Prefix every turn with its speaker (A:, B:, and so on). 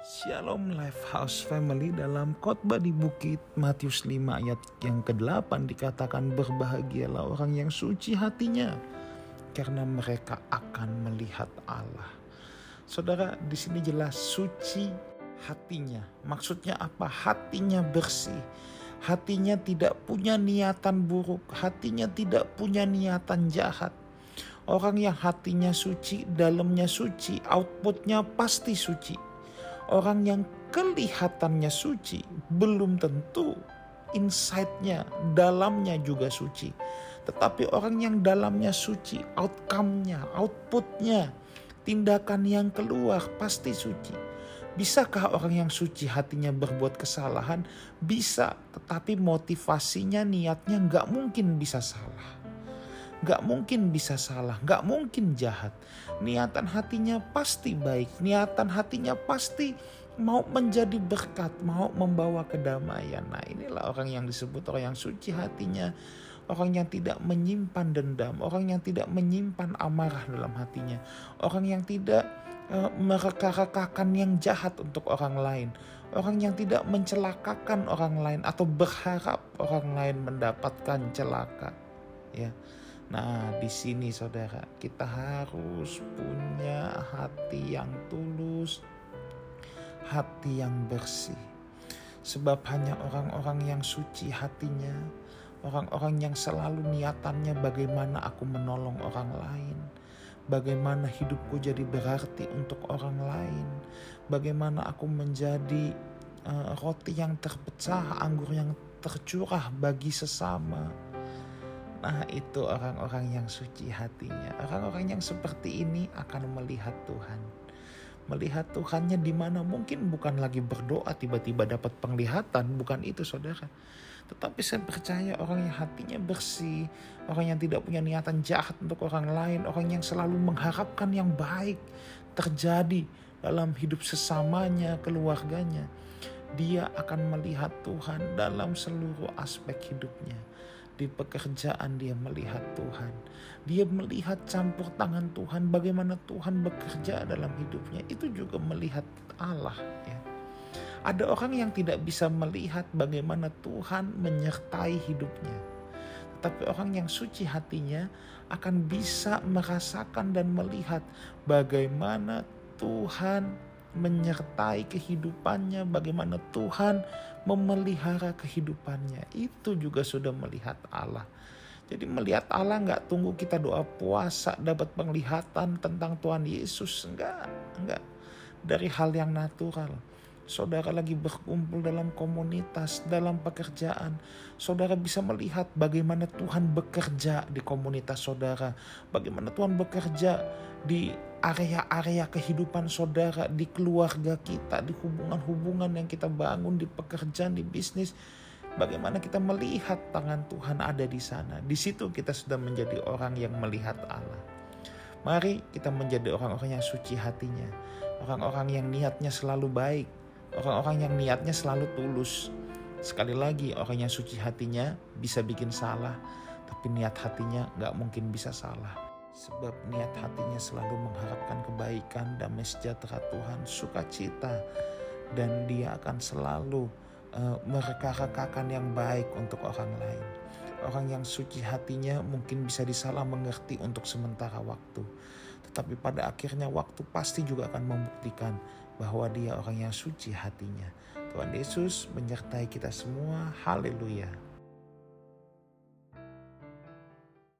A: Shalom House Family dalam khotbah di bukit Matius 5 ayat yang ke-8 dikatakan berbahagialah orang yang suci hatinya karena mereka akan melihat Allah. Saudara, di sini jelas suci hatinya. Maksudnya apa? Hatinya bersih. Hatinya tidak punya niatan buruk, hatinya tidak punya niatan jahat. Orang yang hatinya suci, dalamnya suci, outputnya pasti suci Orang yang kelihatannya suci belum tentu insight-nya, dalamnya juga suci. Tetapi orang yang dalamnya suci, outcome-nya, output-nya, tindakan yang keluar pasti suci. Bisakah orang yang suci hatinya berbuat kesalahan? Bisa, tetapi motivasinya, niatnya nggak mungkin bisa salah. Gak mungkin bisa salah, gak mungkin jahat. Niatan hatinya pasti baik, niatan hatinya pasti mau menjadi berkat, mau membawa kedamaian. Nah inilah orang yang disebut orang yang suci hatinya, orang yang tidak menyimpan dendam, orang yang tidak menyimpan amarah dalam hatinya, orang yang tidak uh, mereka-rekakan yang jahat untuk orang lain, orang yang tidak mencelakakan orang lain atau berharap orang lain mendapatkan celaka. Ya, Nah, di sini saudara, kita harus punya hati yang tulus, hati yang bersih. Sebab hanya orang-orang yang suci hatinya, orang-orang yang selalu niatannya bagaimana aku menolong orang lain, bagaimana hidupku jadi berarti untuk orang lain, bagaimana aku menjadi uh, roti yang terpecah, anggur yang tercurah bagi sesama Nah itu orang-orang yang suci hatinya. Orang-orang yang seperti ini akan melihat Tuhan. Melihat Tuhannya di mana mungkin bukan lagi berdoa tiba-tiba dapat penglihatan. Bukan itu saudara. Tetapi saya percaya orang yang hatinya bersih. Orang yang tidak punya niatan jahat untuk orang lain. Orang yang selalu mengharapkan yang baik terjadi dalam hidup sesamanya, keluarganya. Dia akan melihat Tuhan dalam seluruh aspek hidupnya di pekerjaan dia melihat Tuhan. Dia melihat campur tangan Tuhan, bagaimana Tuhan bekerja dalam hidupnya. Itu juga melihat Allah. Ya. Ada orang yang tidak bisa melihat bagaimana Tuhan menyertai hidupnya. Tapi orang yang suci hatinya akan bisa merasakan dan melihat bagaimana Tuhan menyertai kehidupannya, bagaimana Tuhan memelihara kehidupannya. Itu juga sudah melihat Allah. Jadi melihat Allah nggak tunggu kita doa puasa dapat penglihatan tentang Tuhan Yesus. Enggak, enggak. Dari hal yang natural. Saudara lagi berkumpul dalam komunitas, dalam pekerjaan. Saudara bisa melihat bagaimana Tuhan bekerja di komunitas saudara. Bagaimana Tuhan bekerja di area-area kehidupan saudara, di keluarga kita, di hubungan-hubungan yang kita bangun, di pekerjaan, di bisnis. Bagaimana kita melihat tangan Tuhan ada di sana. Di situ kita sudah menjadi orang yang melihat Allah. Mari kita menjadi orang-orang yang suci hatinya. Orang-orang yang niatnya selalu baik Orang-orang yang niatnya selalu tulus. Sekali lagi orang yang suci hatinya bisa bikin salah. Tapi niat hatinya gak mungkin bisa salah. Sebab niat hatinya selalu mengharapkan kebaikan, damai sejahtera Tuhan, sukacita. Dan dia akan selalu uh, mereka-rekakan yang baik untuk orang lain. Orang yang suci hatinya mungkin bisa disalah mengerti untuk sementara waktu. Tetapi pada akhirnya waktu pasti juga akan membuktikan bahwa dia orang yang suci hatinya. Tuhan Yesus menyertai kita semua. Haleluya.